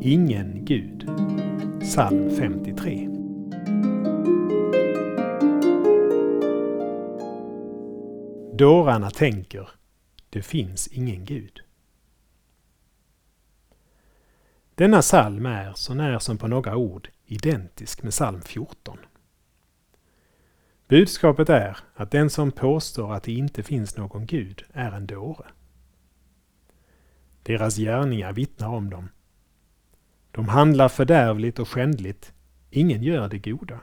ingen Gud. Psalm 53. Dårarna tänker, det finns ingen Gud. Denna psalm är, så när som på några ord, identisk med psalm 14. Budskapet är att den som påstår att det inte finns någon Gud är en dåre. Deras gärningar vittnar om dem. De handlar fördärvligt och skändligt, ingen gör det goda.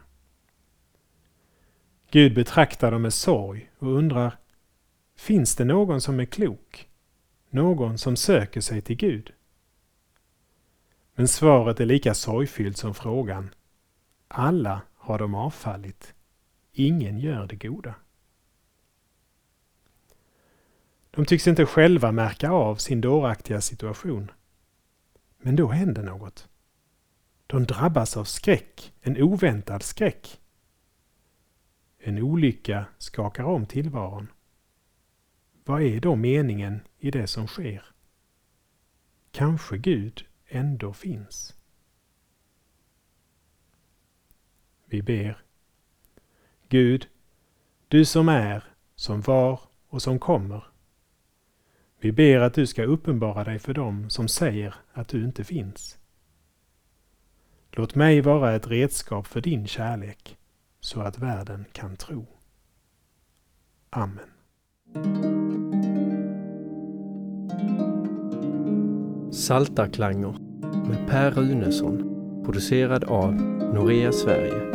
Gud betraktar dem med sorg och undrar, finns det någon som är klok? Någon som söker sig till Gud? Men svaret är lika sorgfyllt som frågan. Alla har de avfallit. Ingen gör det goda. De tycks inte själva märka av sin dåraktiga situation. Men då händer något. De drabbas av skräck, en oväntad skräck. En olycka skakar om tillvaron. Vad är då meningen i det som sker? Kanske Gud ändå finns. Vi ber. Gud, du som är, som var och som kommer. Vi ber att du ska uppenbara dig för dem som säger att du inte finns. Låt mig vara ett redskap för din kärlek så att världen kan tro. Amen. Saltarklanger med Per Runesson producerad av Norea Sverige